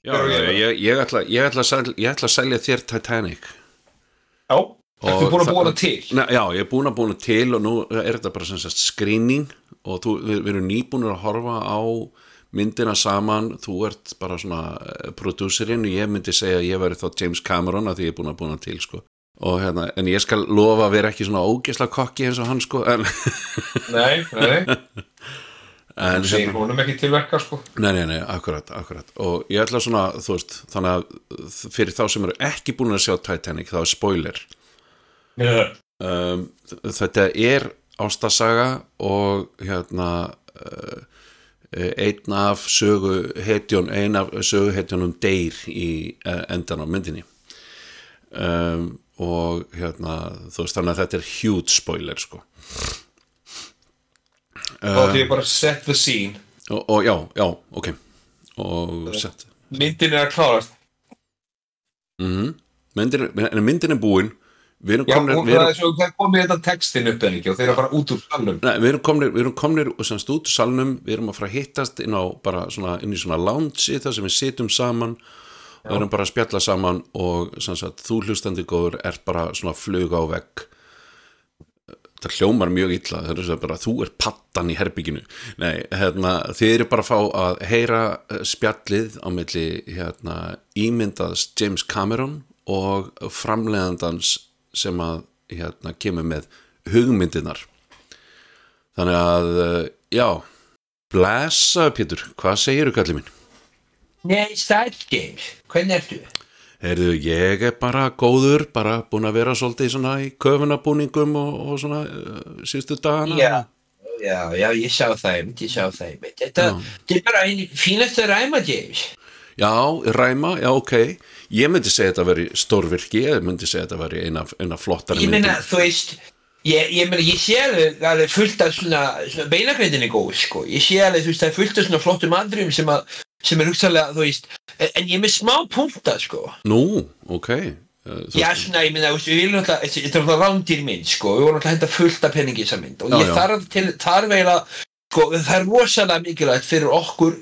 Já, ég, ég, ætla, ég, ætla að selja, ég ætla að selja þér Titanic. Já, ertu búin að búa það til? Nei, já, ég er búin að búin til og nú er þetta bara sem sagt screening og þú, við, við erum nýbúinir að horfa á myndina saman, þú ert bara svona eh, prodúserinn og ég myndi segja að ég væri þá James Cameron að því ég er búin að búin að til sko. Og hérna, en ég skal lofa að vera ekki svona ógesla kokki eins og hann sko en, Nei, nei, en þú segir húnum ekki til verka sko. Nei, nei, nei, akkurat, akkurat. Og ég ætla svona, þú veist, þannig að fyrir þá sem eru ekki búin að sjá Titanic þá er spoiler. Já, um, þetta er ástasaga og hérna uh, einn af sögu hetjón, einn af sögu hetjónum deyr í uh, endan á myndinni. Um, og hérna þú veist þannig að þetta er huge spoiler sko þá ég bara set the scene. Og, og já, já, ok. Og sett Myndin er að klárast. Mm myndin, er- myndin er búin. Við erum Já, komnir, það erum, er svo, það komið þetta textin upp en ekki og þeir eru bara út úr salnum. Nei, við erum komnir, við erum komnir og semst út úr salnum, við erum að fara að hittast inn á bara svona, inn í svona lounge þar sem við sitjum saman. Og erum bara að spjalla saman og semst að þú hlustandi góður er bara svona flug á vegg það hljómar mjög illa er bara þú er pattan í herbygginu nei, hérna, þið eru bara að fá að heyra eh, spjallið á milli hérna, ímyndaðs James Cameron og framleiðandans sem að hérna, kemur með hugmyndinar þannig að eh, já, blessa Pétur, hvað segirðu kallið minn? Nei, James, hvernig ertu? Heyrðu, ég er bara góður, bara búin að vera svolítið svona í köfunabúningum og, og svona uh, síðustu dagana. Já, já, já, ég sá það ég sá það. Þetta, er bara einn fínast að ræma, James. Já, ræma, já, ok. Ég myndi segja þetta að veri stórvirki, ég myndi segja þetta að veri eina, eina flottari Ég meina, myndum. þú veist, ég, ég meina, ég sé alveg, alveg fullt af svona, svona beinakveitinni góð, sko. Ég sé alveg, þú veist, það er fullt af svona flottum andrum sem að, sem er hugsalega, þú veist, en, en ég er með smá punta, sko. Nú, ok. Uh, þú Já, svona, ég veist, við viljum alltaf, þetta er alltaf rándir mynd, sko, við vorum alltaf að henda fullt af peningi í þessa mynd og Já, ég já. þarf til, þarf eiginlega, sko, það er rosalega mikilvægt fyrir okkur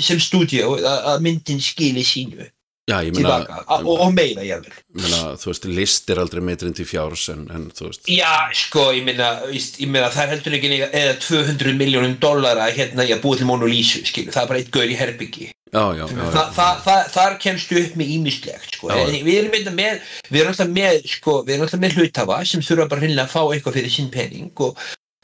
sem stúdíó að að myndin skili sínu já, ég meina, og, og meira, ég meina, þú veist, list er aldrei meitrin til fjárs en, en þú veist, Já, sko, ég meina, ég það er heldur ekki eða- eða 200 miljónum dollara hérna í að búa til Mona Lisa, skilu, það er bara eitt gaur í herbyggi. já, já, já, Þa, það, það, þar kemstu upp með ímislegt sko. Við erum þetta með við erum alltaf með, sko, alltaf með hlutafa sem þurfa bara að fá eitthvað fyrir sinn pening og,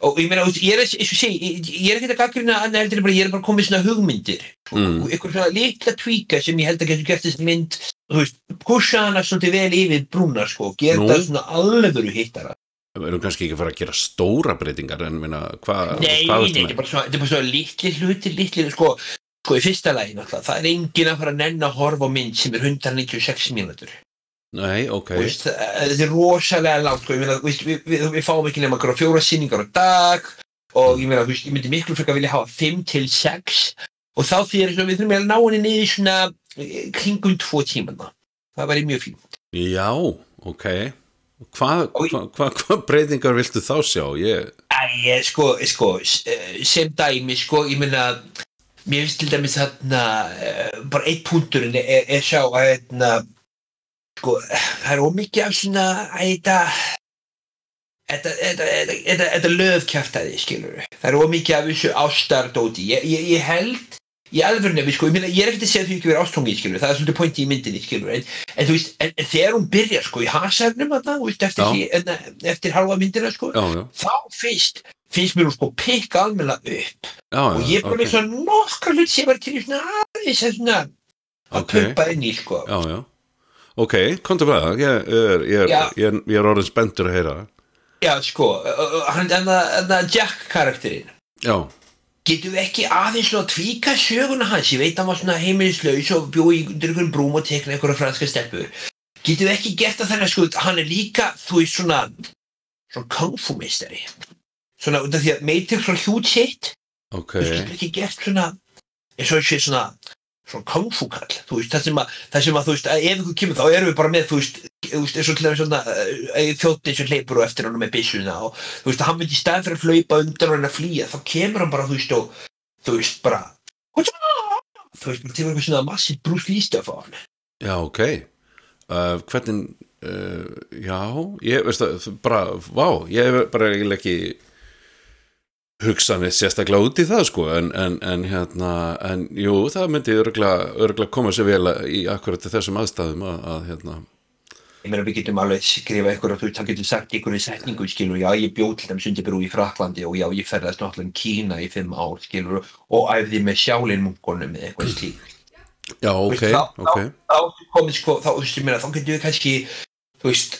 og ég meina, ég er, er ekki að gaggrina annað heldur en bara, ég er bara komið svona hugmyndir Mm. og eitthvað svona litla tvíka sem ég held að getur gert þess mynd þú veist, pusha hana svolítið vel yfir brúna sko, gera það svona alvöru hittara við erum kannski ekki að fara að gera stóra breytingar en meina, hvað, Nei, hvað nei, þetta er bara svona, þetta er bara svona litli hluti, litli, sko, sko í fyrsta lagi náttúrulega, það er enginn að fara að nenn að horfa á mynd sem er 196 mínútur. Nei, ok, veist, Þetta er rosalega langt, sko, ég meina, veist, við, við, við fáum ekki nema einhverja fjóra sýningar á dag og ég meina, veist, ég myndi miklu frekar vilja hafa 5 til 6 og þá er við þurfum að ná henni niður svona eh, kringum 2 tímana. Það væri mjög fínt. já, ok hvað Og- hva, hva, hva breytingar viltu þá sjá? Ég, Æ, sko, sko, eh, sem dæmi, sko, ég meina, mér finnst til dæmis þarna, eh, bara eitt punkturinn er, er sjá að, hérna, sko, það er ómikið af svona, að þetta, þetta, þetta, þetta, þetta, löðkjaftaði, skilur. Það er ómikið af þessu ástardóti. Ég, ég, ég held, í alvörni, við, sko, ég meina, ég er ekkert að segja að þú ekki verið ástungið, skilur það er svolítið pointi í myndinni, skilur en, en þú veist, en, en þegar hún byrjar, sko, í hasarnum, þú veist, eftir, því, en, eftir halva myndina, sko, já, já, þá fyrst finnst mér hún sko pikka almennilega upp. Já, og ég er bara með svona nokkra hlut sem var til svona aðeins að að Ok. pumpa inn í sko. Já, já ok, komdu með það. Ég er, ég er, ég er, ég er orðin spenntur að heyra já sko, hann er það Jack karakterinn. Já, getum við ekki aðeins svona tvíka söguna hans? Ég veit hann var svona heimilislaus og bjóð í undir einhverjum brúm og tekna einhverja franska stelpur. Getum við ekki gert að sko hann er líka, þú veist svona svona kung fu meistari. Svona af því að Matrix var huge hit ok. Þú getur ekki gert svona eins og þessi svona svona kung fu kall, þú veist, það sem að það sem að, þú veist, að ef ykkur kemur þá erum við bara með, þú veist, þú veist, eins og til svona uh, þjóttin sem hleypur á eftir hann með byssuna og þú veist, að hann myndi í stað fyrir að hlaupa undan og hann að flýja, þá kemur hann bara, þú veist, og þú veist, bara þú veist, bara til eitthvað svona massið stöf á hann. Já, ok. Uh, Hvernig uh, Já, ég veist það bara, vá, ég hef bara ekki hugsanir sérstaklega út í það sko en, en, en hérna, en jú það myndi örgulega koma sér vel í akkurat þessum aðstæðum að, að hérna, ég meina við getum alveg skrifa eitthvað þú veist, hann getur sagt einhverju setningu skilur, já ég bjóð til þeim sundibrú í Fraklandi og já ég ferðast náttúrulega í Kína í fimm ár skilur og æfði með sjálinmungunum eða eitthvað slíkt Já, ok, Veist, þá- ok þá komið sko, þá, þú veist, ég meina, þá getum við kannski, þú veist,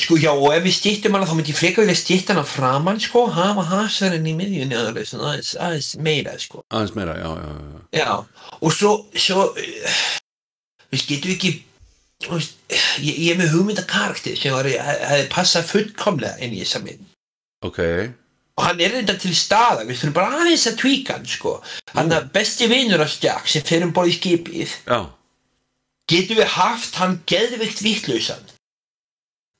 sko, já, og ef við stýttum hana, þá myndi ég frekar vilja stýtta hana framann, sko, hafa hasarinn í miðjunni aðeins, aðeins, meira, sko. Aðeins meira, já, já, já Já, og svo, svo, veist, getum við ekki, veist, ég, ég er með hugmynda karakter sem hefði passað fullkomlega inn í þessa mynd. Ok, Og hann er reynda til staða, við þurfum bara aðeins að tvíka hann, sko. Hann er besti vinur af Jack sem fer um í skipið. já getum við haft hann geðvikt vittlausan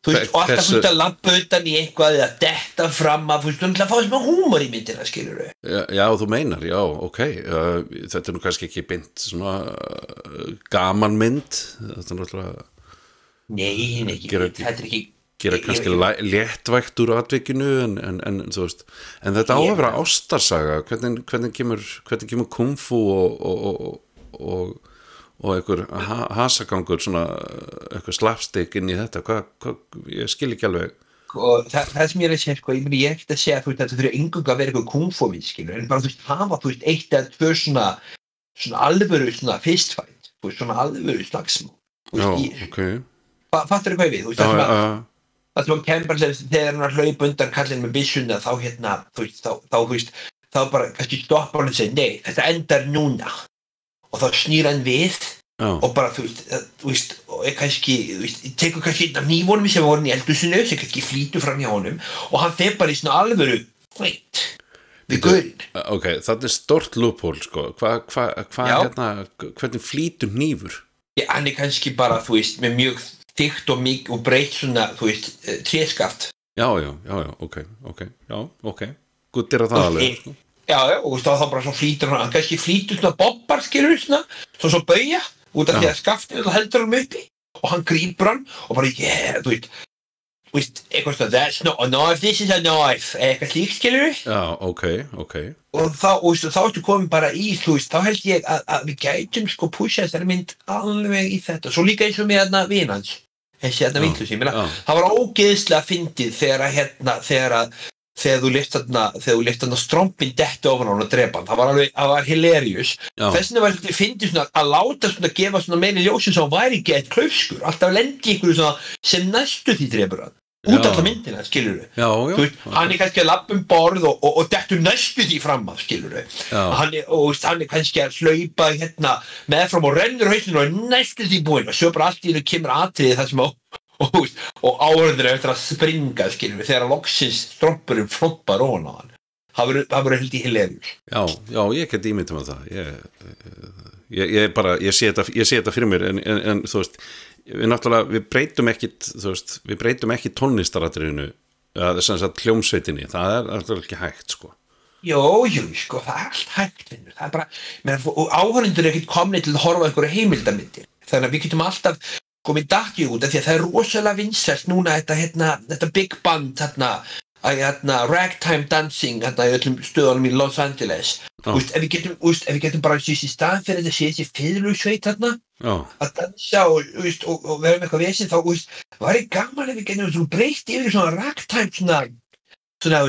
þú veist, og alltaf þú veist að lappa utan í eitthvað eða detta fram að þú veist, þú ætla að fá smá húmor í myndina, skilur við Já, já, þú meinar, já, ok uh, Þetta er nú kannski ekki beint svona uh, gaman mynd Þetta er náttúrulega nei, nei, ekki, Gera- þetta er ekki gera kannski ég, léttvægt úr atvikinu en, en, en, veist, en þetta á að vera ástarsaga hvernig, hvernig kemur, kemur kungfu og, og, og, og, og einhver ha hasagangur svona eitthvað slapstick inn í þetta hvað, hvað, ég skil ekki alveg. Og það, það sem ég er að segja, sko, ég meni ég er ekkert að segja þú veist, að þetta þurfi engung að vera eitthvað kungfómið, skilur en bara þú veist, hafa, þú veist, eitt eða tvö svona svona alvöru, svona fistfight þú veist, svona alvöru slagsmál. Þú já, veist, ég- ok, fa- fattar þú hvað við, þú veist, það sem að það sem hann kemur sem- þegar hann að hlaupa undan kallin með byssuna þá hérna, þú veist, þá, þá, þú veist, þá bara kannski stoppar hann og segir, nei, þetta endar núna og þá snýr hann við já, og bara, þú veist, það, þú veist og er kannski, þú veist, tekur kannski einn af nývonum sem voru í eldusinu, sem kannski flýtur fram hjá honum og hann fer bara í svona alvöru wait, við gaurinn. ok, þetta er stort loophole sko, hvað hva, hva, Já. hérna hvernig flýtur nýfur Já, hann er kannski bara, þú veist, með mjög þykkt og og breytt svona, þú veist, uh, tréskaft. Já, já, já, já, ok, ok já, ok, guttir að það alveg ég- sko. Já, og þá þá bara svo flýtur hann, kannski flýtur svona bobbar, skilur svona, svo svo bauja, út af því að skaftið þá heldur hann uppi og hann grípur hann og bara, yeah, þú veist, þú veist, eitthvað svona, that's not a knife, this is a knife, eitthvað slíkt, skilur við, já, ok, ok. Og þá, og þá ertu komin bara í, þú veist, þá held ég að, að við gætum sko pusha þessari mynd alveg í þetta, svo líka eins og með hérna vinans, þessi hérna já, það var ógeðslega fyndið þegar að hérna, þegar að þegar þú lift þarna, þegar þú lift þarna strompin detti ofan á hann og drepa hann, það var alveg, það var hilarious, þess vegna var þetta fyndið svona að láta svona gefa svona meiri ljósin sem hann væri ekki eitt klaufskur, alltaf lendi ykkur svona sem næstu því drepur hann, út Já. alltaf myndina, skilur já, þú veist, hann er kannski að lappa um borð og, og, og dettur næstu því fram að, skilur er, og hann er kannski að hlaupa hérna meðfram og rennur hausinu og næstu því búinn. Og svo bara allt í hennu kemur atriði það sem á og, og áhörður eftir að springa skilur við, þegar loksins strompurinn floppar ofan á hann. Það verður- held í hilarious. Já, já, ég get ímyndum að það. Ég, ég, ég bara, ég sé þetta, ég sé þetta fyrir mér en, en, en þú veist, við náttúrulega við breytum ekkit, veist, við breytum ekki tónlistaratriðinu eða sem sagt hljómsveitinni, það er náttúrulega ekki hægt sko. Jó, jú, sko, það er allt hægt vinnur. það er bara, menn, áhörundur er ekkert komni til að horfa á einhverja heimildamindir þannig að við getum alltaf komið dætti út af því að það er rosalega vinsælt núna þetta, hérna, þetta big band hérna, hérna, ragtime dancing í öllum stöðunum í Los Angeles. Já. Úst, ef, við getum, úst, ef við getum bara síðan í staðan fyrir þetta þessi fiðlusveit hérna já, að dansa og, úst, og, og vera með eitthvað vesinn þá var ég gaman ef við getum breytt yfir í svona ragtime svona svona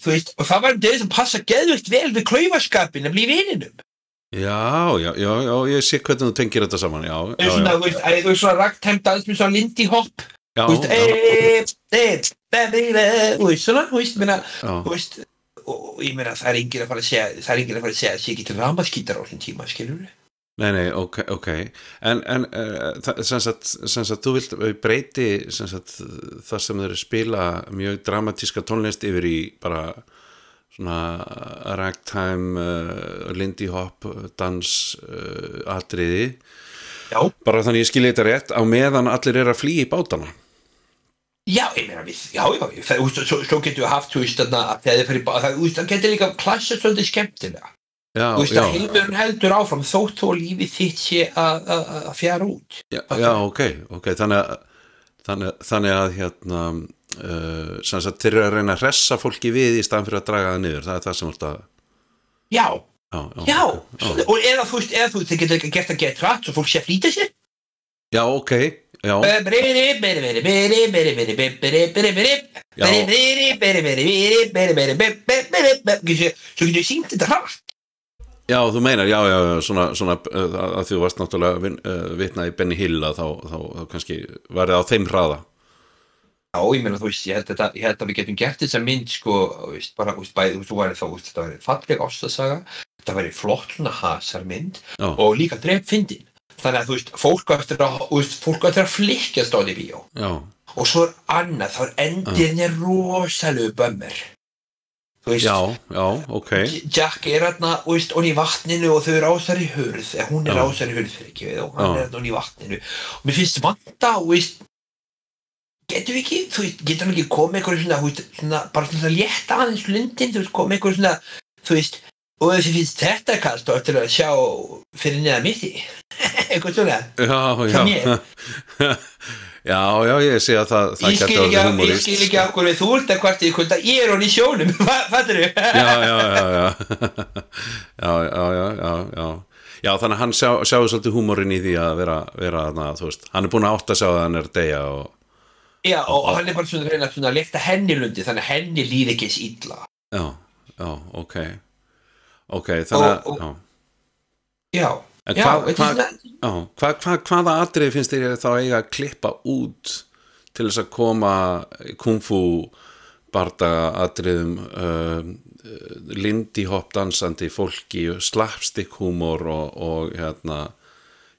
þú veist og það var um degi sem passa geðvikt vel við klaufaskapin að bli vininum já, já, já, já ég sé hvernig þú tengir þetta saman, já, já, svona, já, þú veist, þú veist svona ragtime dans með svona Lindy Hop. Þú veist, eh, eh, eh, þú veist, svona, þú veist, já. þú veist, og ég meina það er enginn að fara að segja það er enginn að fara að segja að sé ekki til ramaskítar á þessum tíma, skilur við Nei, nei, ok, ok. En, en það, sem, sagt, sem sagt, þú vilt breyti sem sagt, það sem þeir spila mjög dramatíska tónlist yfir í bara svona ragtime uh, Lindy Hop dans uh, atriði já, bara þannig ég skilja þetta rétt á meðan allir er að flýja í bátana Já, ég meina við, já, já, ég- það, úst, svo, svo getur við haft, þú veist, það, getur líka klassað svolítið skemmtilega. já, Þú veist, já, að heimurinn heldur áfram þótt þó lífið þitt sé að- fjara út. já, já, ok, ok, þannig að, þannig, þannig að hérna, uh, þeir eru að reyna að hressa fólki við í staðan fyrir að draga það niður, það er það sem að, Já, já, já, já, ok, já, og eða þú veist, eða þú veist, þið getur líka gert að geta hratt svo fólk sé að flýta sér. já, ok, já, Svo getur við sínt þetta hratt. já, þú meinar, já, já, svona, svona, uh, að þú varst náttúrulega uh, vitnað í Benny Hill að þá, þá, þá kannski varðið á þeim hraða, Já, ég meina, þú veist, ég held, að, ég held að við getum gert þessa mynd, sko, veist, bara, veist, bæði, þú væri þá, veist, þetta væri falleg ástasaga, þetta væri flott svona hasarmynd já, og líka drepp fyndin. Þannig að, þú veist, fólk á eftir að, að flikkjast á því bíó. já, Og svo er annað, þá er endin er rosalegu bömmir. Veist, já, já, ok, Jack er þú veist, hún í vatninu og þau eru ásar í eða hún er ásar í hurð fyrir ekki við og hann Já. er hérna hún í vatninu. Og mér finnst vanta, þú veist, getur við ekki, þú veist, getur við ekki komið eitthvað svona, þú veist, svona, bara svona létta aðeins lundin, þú veist, komið eitthvað svona, þú veist, og þessi finnst þetta kannst og eftir að sjá fyrir neða mitti, eitthvað svona, sem ég. Já, já, ég sé að það, það getur orðið humorist. Ég skil ekki á hverju þú ert að hvort ég kvölda, ég er hon í sjónum, fattur þú? Já, já, já, já, já, já, já, já. Já þannig að hann sjá, sjáu svolítið húmórin í því að vera, vera na, veist, hann er búin að átta að sjá það að hann er degja og Já, og hann er bara svona að reyna svona að lefta henni lundi, þannig að henni líði ekki eins illa. já, já, ok, ok, þannig að, já, En já, já, hva, hva, hvaða atrið finnst þér þá eiga að klippa út til þess að koma kungfu bardaga atriðum um, lindi hopp dansandi fólki, slapstick húmor og, og hérna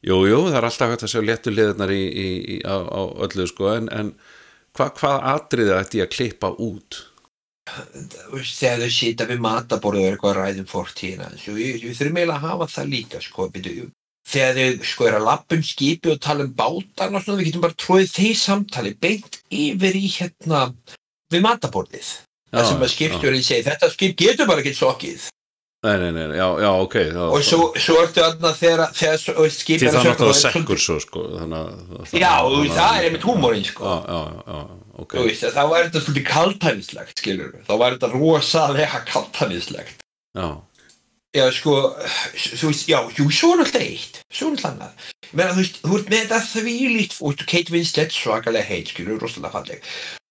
jú, jú, það er alltaf hægt að sjá léttu liðnar í, í, í, á, á öllu sko, en, en hva, hvað atriði ætti ég að klippa út? þegar þau sita við mataborðu og er eitthvað að ræðum fortíðina, svo við, þurfum eiginlega að hafa það líka, sko, byrju, þegar þau sko er að lappa um skipi og tala um bátan og svona, við getum bara tróðið þeir samtali beint yfir í hérna við mataborðið. Það sem að skipstjórinn segir, þetta skip getur bara ekki sokkið. Nei, nei, nei, já, já, ok þá, Og svo, svo ertu þarna þegar, þegar og skipið Því er að það sökkva, náttúrulega er sekkur svo sko, þannig að Já, og það er einmitt húmórin, sko. Já, já, já, ok Þú veist, þá var þetta svolítið kaltænislegt, skilur. Þá var þetta rosalega kaltænislegt. Já, Já, sko, þú veist, já, jú, svo er náttúrulega eitt, svo er náttúrulega annað. Ég meina, þú veist, þú ert með þetta þvílíkt, og Kate Winslet svakalega heit, skilur, rosalega falleg.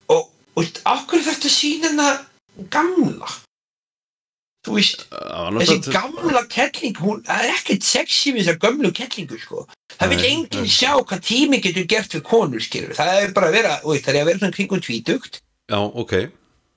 Og, og veist, okkur þetta sína gamla. Þú veist, þessi gamla kettling, hún, er ekkert sexy við þessar gömlu kettlingu, sko. Það vil enginn sjá hvað tími getur gert við konur, skilur. Það er bara að vera, það er að vera svona kringum tvítugt. Já, ok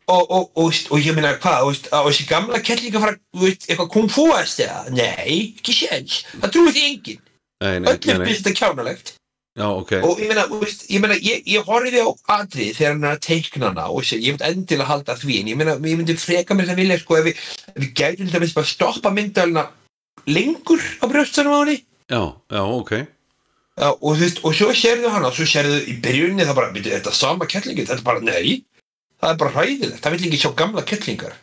Og, og, og, og ég meina hvað, þessi gamla kettling að fara, eitthvað aðst eða? Nei, ekki séns. Það trúið enginn. Öllum finnst þetta kjánalegt. Já, ok Og ég meina, veist, ég meina, ég, ég horfiði á atrið þegar hann er að teikna hana og ég myndi endilega halda því, en ég meina, ég myndi freka mér það vilja, sko, ef við, við gætum þetta bara stoppa myndalina lengur á brjóstunum á henni. Já, já, ok Já, og þú veist, og svo sérðu hana, og svo sérðu í byrjunni það bara, er þetta sama kettlingin? Þetta er bara, nei, það er bara hræðilegt, það vil ekki sjá gamla kettlingar.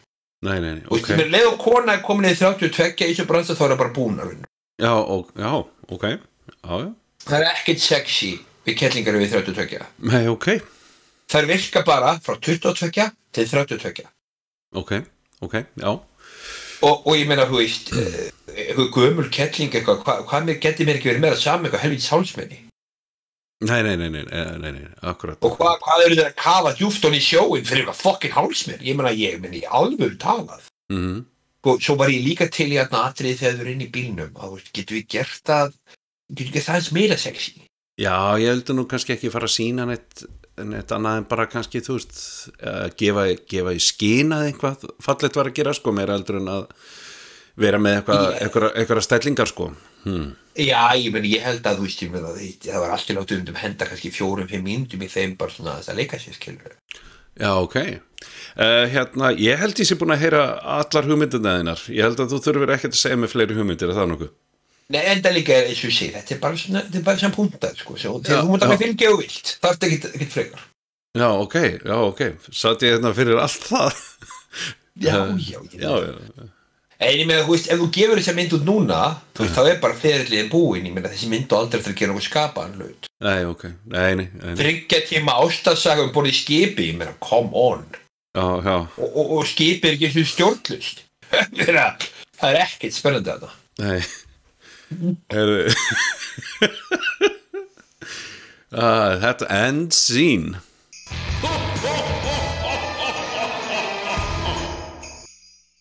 Nei, nei, nei, Og ok okay. með leið og kona er komin í 32 í þessu bransa þá er það bara búnar. Já, og, já, ok Já, já Það er ekkert sexy við kettlingar við 32. Nei, ok Það virka bara frá 22 til 32. Ok, ok, já Og, og ég meina, þú veist, eh, eitthvað gömul kettling eitthvað, hva, hvað mér geti mér ekki verið meira saman eitthvað helvits hálsmenni? Nei, nei, nei, nei, nei, nei, nei, akkurat Og hva, hvað eru þeir að kafa djúft honni í sjóin fyrir eitthvað fokkin hálsmenn? Ég meina, ég meina, í alvöru talað. mm Og svo var ég líka til í þarna atriði þegar þau eru inn í bílnum, að þú veist, getur við gert getur gert það eins meira sexy? Já, ég heldur nú kannski ekki fara að sína neitt, neitt annað en bara kannski, þú veist, að gefa, gefa í skýna eitthvað fallegt var að gera, sko, meira heldur en að vera með eitthvað, stellingar, sko. Hmm. Já, ég meni, ég held að þú veist, ég meina, það var alltaf látið um henda kannski fjórum, fimm mínútum í þeim bara svona þess að leika sér, skilur. Já, ok. Uh, hérna, ég held ég sé búin að heyra allar hugmyndina þínar. Ég held að þú þurfur ekkert að segja mig fleiri hugmyndir, er það nokkuð? Nei, enda líka er eins og ég segi, þetta er bara svona, þetta er bara sem punktað, sko, þegar þú mútt já. að fylgja og vilt, það er ekkert ekkert frekar. já, ok, já, ok satt ég hérna fyrir allt það já, já, já, já, já, En ég meina, þú veist, ef þú gefur þessa mynd út núna, þú veist, þá er bara ferillin búin, ég meina, þessi mynd á aldrei eftir að gera nokkuð skapaðan hlut. nei, ok nei, nei, nei. Þryggja tíma ástasaga um borðið skipi, ég meina, come on. já, já, Og, og, og skipi er ekki og stjórnlust. Ég það er ekkert spennandi að það. nei uh, Þetta end scene.